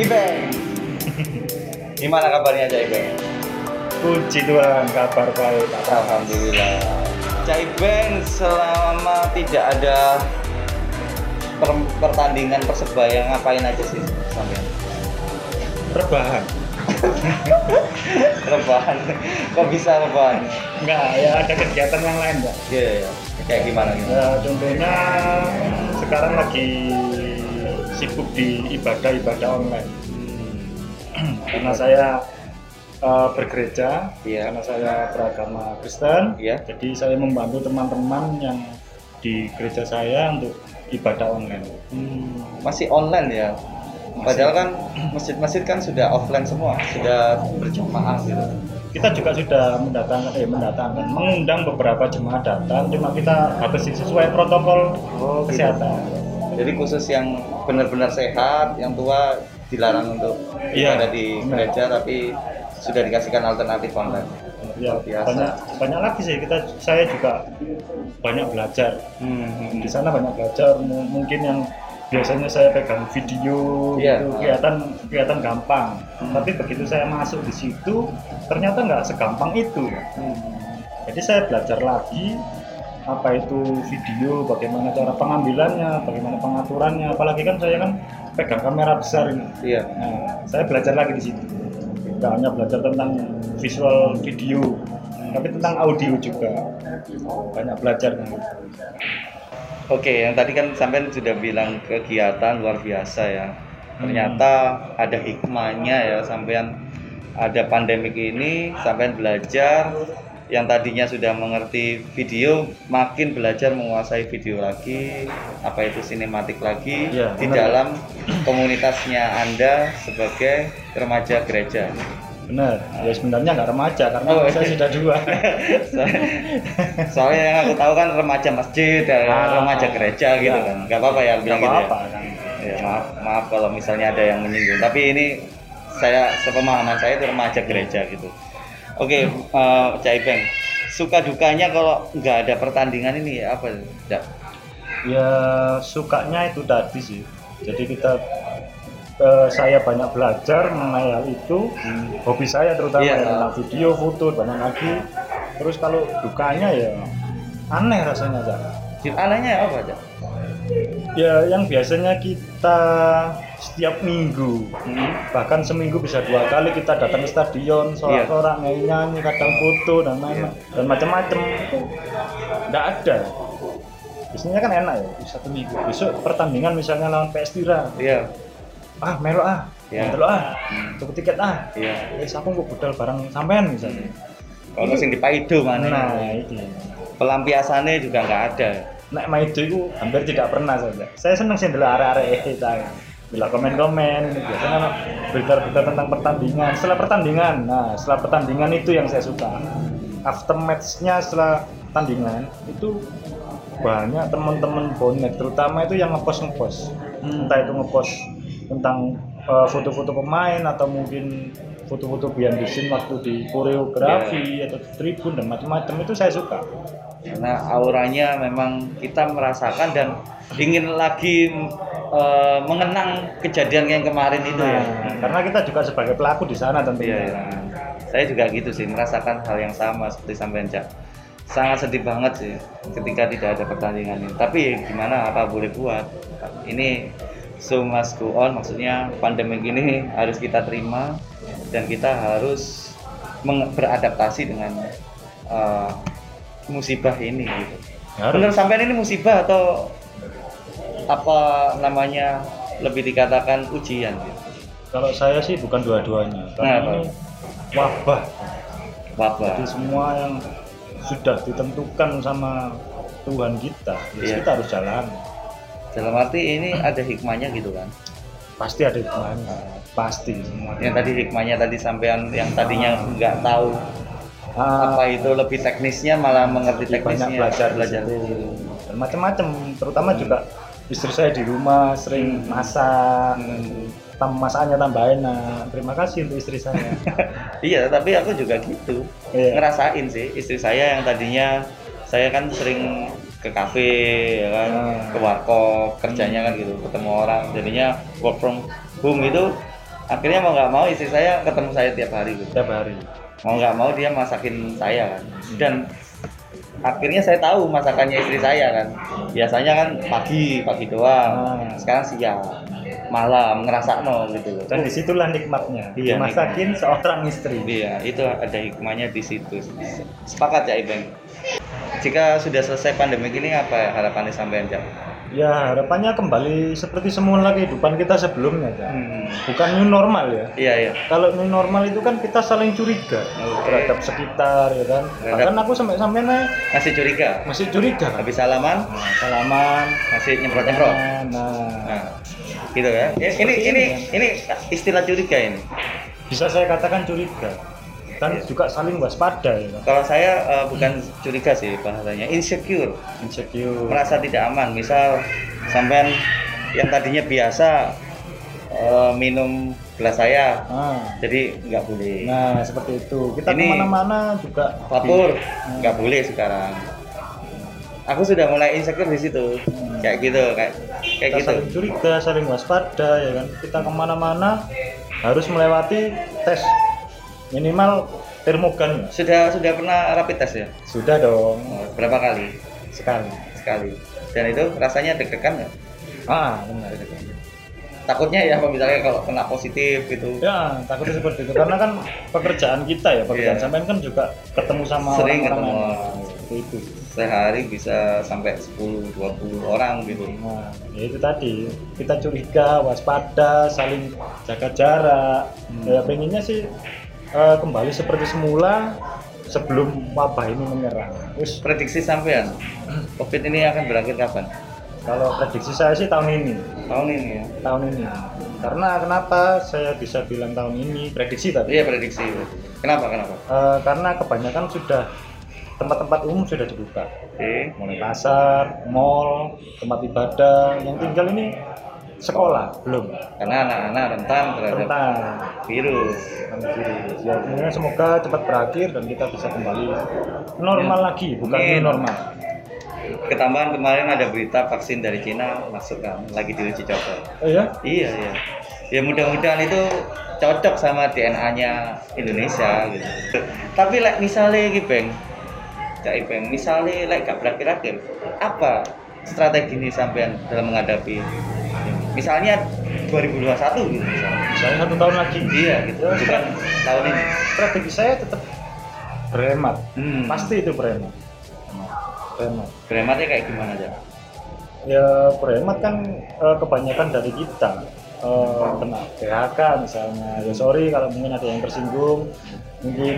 Ibeng. Gimana kabarnya Cak Ibeng? Puji Tuhan, kabar baik. Alhamdulillah. Cak Ibeng selama tidak ada per- pertandingan persebaya ngapain aja sih sampean? Rebahan. Rebahan. Kok bisa rebahan? Enggak, ya ada kegiatan yang lain ya. Iya, iya. Kayak gimana gitu? Ya, contohnya sekarang lagi sibuk di ibadah-ibadah online. Hmm. Karena saya eh, bergereja, Iya. karena saya beragama Kristen. Iya. Jadi saya membantu teman-teman yang di gereja saya untuk ibadah online. Hmm, masih online ya. Padahal kan masjid-masjid kan sudah offline semua, sudah berjamaah gitu. kita juga sudah mendatangkan eh mendatangkan mengundang beberapa jemaah datang cuma kita batasi sesuai protokol Oh, gitu. kesehatan Jadi khusus yang benar-benar sehat, yang tua dilarang untuk Iya, ada di gereja, tapi sudah dikasihkan alternatif online. ya biasa. banyak banyak lagi sih kita saya juga banyak belajar Hmm, di sana banyak belajar M- mungkin yang biasanya saya pegang video Iya. gitu kelihatan kelihatan gampang Hmm. tapi begitu saya masuk di situ ternyata nggak segampang itu Hmm. jadi saya belajar lagi apa itu video, bagaimana cara pengambilannya, bagaimana pengaturannya. Apalagi kan saya kan pegang kamera besar ini. Iya. Nah, saya belajar lagi di situ. Tidak hanya belajar tentang visual video, tapi tentang audio juga. Banyak belajar. Oke, yang tadi kan sampean sudah bilang kegiatan luar biasa ya. Hmm. Ternyata ada hikmahnya ya sampean ada pandemik ini sampean belajar yang tadinya sudah mengerti video makin belajar menguasai video lagi apa itu sinematik lagi Iya, di benar. dalam komunitasnya Anda sebagai remaja gereja. Benar. Ya sebenarnya nggak remaja karena Oh, saya iya. sudah dua. So- Soalnya yang aku tahu kan remaja masjid, ya, Ah, remaja gereja gitu iya. kan. Gak apa-apa ya Nggak bilang gitu ya. apa-apa kan. Ya, maaf, maaf kalau misalnya ada yang menyinggung. Tapi ini saya sepemahaman saya itu remaja gereja gitu. Oke, eh, Cak Ibeng, suka dukanya kalau nggak ada pertandingan ini apa? Nggak. Ya sukanya itu tadi sih. Jadi kita eh, saya banyak belajar mengenai hal itu. Hobi saya terutama Iya. ya, video, foto, banyak lagi. Terus kalau dukanya ya aneh rasanya, Cak. Anehnya apa, Cak? Ya yang biasanya kita setiap minggu Hmm. bahkan seminggu bisa dua kali kita datang ke stadion Iya. sorak-sorak nyanyi-nyanyi kadang foto dan lain Iya. dan macam-macam itu nggak ada biasanya kan enak ya satu minggu besok pertandingan misalnya lawan PS Tira Iya. ah melo ah Iya. melo ah Hmm. tuku tiket ah Iya. eh aku kok budal barang sampean misalnya Kalau sing dipaido mana? nah itu Pelampiasannya juga nggak ada. nek maido itu hampir tidak pernah saja. Saya seneng sih dulu arek-arek eh saya bila komen-komen biasanya berita-berita tentang pertandingan. Setelah pertandingan, nah setelah pertandingan itu yang saya suka. After match-nya setelah tandingan itu banyak teman-teman bonek terutama itu yang ngepost ngepost Hmm. entah itu ngepost tentang eh, foto-foto pemain atau mungkin foto-foto the scene waktu di koreografi atau di tribun dan macam-macam itu saya suka karena auranya memang kita merasakan dan ingin lagi eh, mengenang kejadian yang kemarin itu ya. Nah, karena kita juga sebagai pelaku di sana tentunya. Iya, iya. Saya juga gitu sih, merasakan hal yang sama seperti sampean Cak. Sangat sedih banget sih ketika tidak ada pertandingan ini. Tapi gimana apa boleh buat? Ini so must go on, maksudnya pandemi ini harus kita terima dan kita harus beradaptasi dengan eh, musibah ini gitu. Harus. Menurut sampean ini musibah atau apa namanya lebih dikatakan ujian gitu? Kalau saya sih bukan dua-duanya, karena ini wabah. Wabah. Jadi semua yang sudah ditentukan sama Tuhan kita, ya Iya. kita harus jalan. Dalam arti ini ada hikmahnya gitu kan. Pasti ada hikmahnya, pasti. Yang tadi hikmahnya tadi sampean yang tadinya nggak tahu Ah, apa itu lebih teknisnya malah mengerti banyak teknisnya. belajar belajar. dan macam-macam. Terutama juga istri saya di rumah sering masak, Hmm. tam masakannya tambah enak. Terima kasih untuk istri saya. Iya, tapi aku juga gitu. Iya. Ngerasain sih istri saya yang tadinya saya kan sering ke kafe ya kan, Ah. ke warkop, kerjanya kan gitu, ketemu orang. Jadinya work from home itu akhirnya mau nggak mau istri saya ketemu saya tiap hari gitu tiap hari mau nggak mau dia masakin saya kan dan akhirnya saya tahu masakannya istri saya kan biasanya kan pagi pagi doang Ah. sekarang siang malam ngerasa no gitu loh dan di situlah nikmatnya Iya, dimasakin seorang istri Iya, itu ada hikmahnya di situ. Sepakat ya, Ibeng. Jika sudah selesai pandemi ini apa harapannya sampean, Cak? ya harapannya kembali seperti semula kehidupan kita sebelumnya Cak. Hmm. bukan new normal ya Iya, iya. kalau new normal itu kan kita saling curiga Oke. terhadap sekitar ya kan Terhadap- bahkan aku sampai sampai Masih curiga. masih curiga kan? Habis salaman, Nah, salaman masih nyemprot-nyemprot. nah, Nah, gitu ya. Ini ini ini, ini istilah curiga ini. bisa saya katakan curiga dan juga saling waspada ya. Kalau saya eh, bukan curiga sih bahasanya, insecure, insecure. Merasa tidak aman. Misal sampean yang tadinya biasa eh, minum gelas saya, nah, jadi nggak boleh. nah seperti itu. Kita Ini- ke mana-mana juga vapur Hmm. nggak boleh sekarang. Aku sudah mulai insecure di situ. Hmm. kayak gitu kayak kayak kita gitu. saling curiga saling waspada ya kan. Kita ke mana-mana harus melewati tes minimal termogan. Ya. sudah sudah pernah rapid test ya? Sudah dong. Oh, berapa kali? Sekali. Sekali. Dan itu rasanya deg-degan nggak ah benar. Takutnya ya misalnya kalau kena positif gitu. Ya takutnya seperti itu. Karena kan pekerjaan kita ya pekerjaan Iya. sampean kan juga ketemu sama Sering orang-orang ketemu. yang- seperti itu. Sehari bisa sampai 10-20 orang gitu. Nah ya itu tadi. Kita curiga waspada saling jaga jarak. Hmm. ya pengennya sih eh, kembali seperti semula sebelum wabah ini menyerang. Wis, prediksi sampean covid ini akan berakhir kapan? Kalau prediksi saya sih tahun ini. Tahun ini ya? Tahun ini. Karena kenapa saya bisa bilang tahun ini? Prediksi tapi iya prediksi. Kenapa kenapa? Eh, karena kebanyakan sudah tempat-tempat umum sudah dibuka. Oke. Mulai pasar, mall, tempat ibadah. Yang tinggal ini sekolah? Belum. Karena anak-anak rentan terhadap tentang virus. Ya semoga cepat berakhir dan kita bisa kembali normal Ya. lagi bukan Amin. new normal. Ketambahan kemarin ada berita vaksin dari Cina masuk kan lagi diuji coba. Oh ya iya iya. Ya mudah-mudahan itu cocok sama DNA-nya Indonesia gitu. Tapi like, misalnya gitu bang Cak Ipeng, misalnya like, gak berakhir-akhir apa strategi ini sampean dalam menghadapi misalnya 2021 gitu misalnya. Misalnya satu tahun lagi. Iya gitu. Ya, bukan tahun ini. Strategi saya tetap berhemat hmm. pasti itu berhemat berhemat Krematnya kayak gimana aja ya berhemat kan eh, kebanyakan dari kita eh, kena PHK misalnya. Ya sorry kalau mungkin ada yang tersinggung. Mungkin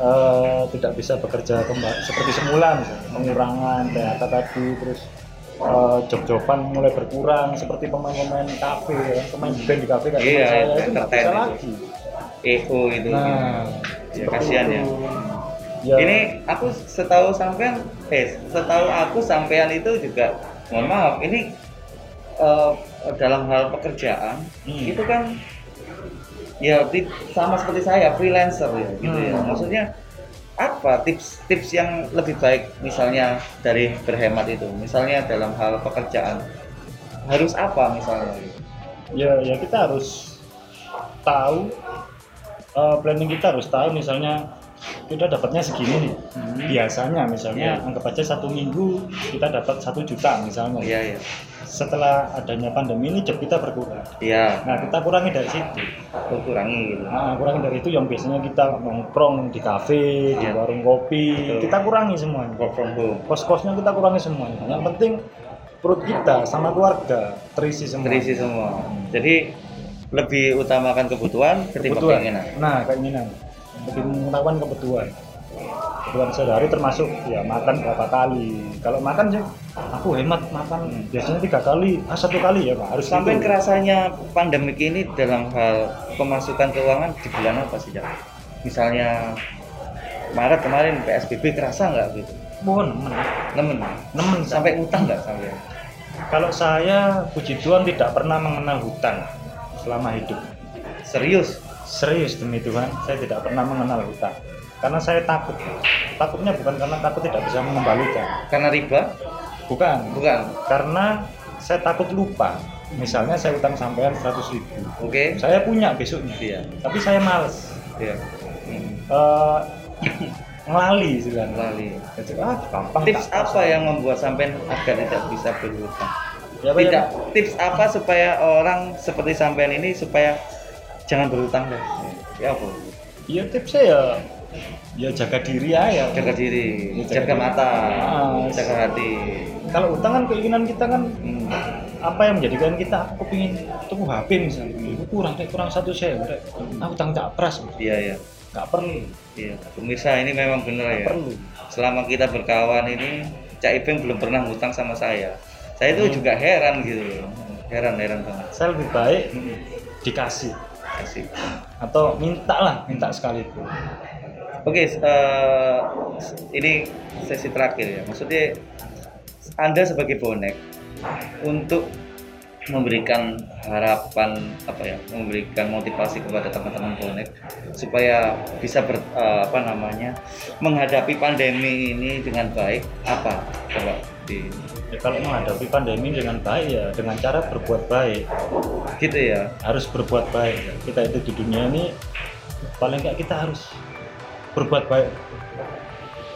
eh, tidak bisa bekerja kembali seperti semula misalnya. Pengurangan PHK tadi terus eh, job-joban mulai berkurang seperti pemain-pemain kafe ya kan, pemain band di kafe kayak Iya, saya itu nggak entertain bisa lagi EO itu nah Ya, kasihan ya. ya Ini aku setahu sampean, eh setahu aku sampean itu juga, mohon maaf, ini eh, dalam hal pekerjaan Hmm. itu kan ya sama seperti saya freelancer ya gitu ya. Hmm. Maksudnya apa tips-tips yang lebih baik misalnya dari berhemat itu, misalnya dalam hal pekerjaan harus apa misalnya? ya ya kita harus tahu eh, planning kita harus tahu misalnya kita dapatnya segini nih Hmm. biasanya misalnya Iya. anggap aja satu minggu kita dapat satu juta misalnya Iya iya, setelah adanya pandemi ini job kita berkurang iya, nah kita kurangi dari situ aku kurangi gitu. nah kurangi dari itu yang biasanya kita nongkrong di kafe di Iya. warung kopi Betul. kita kurangi semuanya home. kos-kosnya kita kurangi semuanya yang penting perut kita sama keluarga terisi semua terisi semua. Jadi lebih utamakan kebutuhan ketimbang kebutuhan keinginan. nah keinginan mengutamakan kebutuhan kebutuhan sehari-hari termasuk ya makan berapa kali kalau makan sih aku hemat makan biasanya tiga kali ah satu kali ya pak harus Sampai gitu. kerasanya pandemik ini dalam hal pemasukan keuangan di bulan apa sih, Cak? Misalnya Maret kemarin PSBB kerasa nggak gitu? mohon nemen Nemen. nemen Sampai utang nggak sampai? kalau saya puji Tuhan tidak pernah mengenal hutang selama hidup Serius? Serius demi Tuhan saya tidak pernah mengenal hutang karena saya takut takutnya bukan karena takut tidak bisa mengembalikan Karena riba? bukan Bukan. karena saya takut lupa misalnya saya utang sampean 100 ribu Oke. saya punya besoknya Iya. tapi saya males Iya. Hmm. Eh, ngelali istilahnya Lali. Jadi, ah gampang Tips tak- apa yang membuat sampean agar tidak bisa berhutang? ya, ya, Tidak. Pak? Tips apa supaya orang seperti sampean ini supaya jangan berhutang deh? Ya apa? Iya tipsnya ya ya jaga diri aja. Jaga diri, Ya, jaga jaga mata, Ah, jaga hati. Kalau utang kan keinginan kita kan Hmm. apa yang menjadikan kita aku pengen tuku HP misalnya itu kurang deh kurang satu saya udah aku utang tak pras Iya ya. nggak perlu Iya. Pemirsa ini memang benar ya. perlu Selama kita berkawan ini, Cak Ipeng belum pernah ngutang sama saya. Saya itu Hmm. juga heran gitu loh. Heran, heran banget. saya lebih baik dikasih Asik. atau minta lah minta sekalipun Oke, eh, ini sesi terakhir ya. Maksudnya Anda sebagai bonek untuk memberikan harapan apa ya, memberikan motivasi kepada teman-teman bonek supaya bisa ber, eh, apa namanya menghadapi pandemi ini dengan baik apa coba di ya, kalau menghadapi pandemi dengan baik ya dengan cara berbuat baik. Gitu ya. Harus berbuat baik. Kita itu di dunia ini paling nggak kita harus berbuat baik.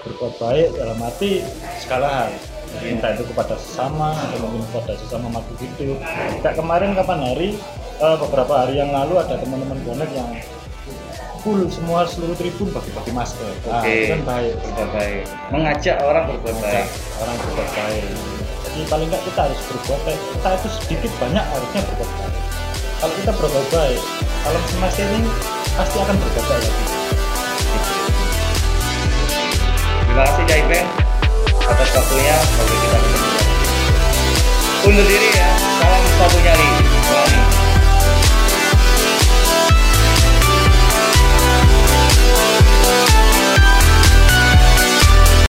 Berbuat baik dalam arti skala hal. Entah itu kepada sesama atau mungkin kepada sesama makhluk hidup. Kayak kemarin kapan hari eh, beberapa hari yang lalu ada teman-teman bonek yang full semua seluruh tribun bagi-bagi masker. Nah, Oke. itu kan baik. Berbuat baik. Mengajak orang berbuat baik. orang berbuat baik jadi paling nggak kita harus berbuat baik. Kita itu sedikit banyak harusnya berbuat baik. Kalau kita berbuat baik kalau semesta ini pasti akan berbuat baik lagi. Terima kasih Cak Ipeng atas waktunya. Bagi kita undur diri ya. Salam satu Wali.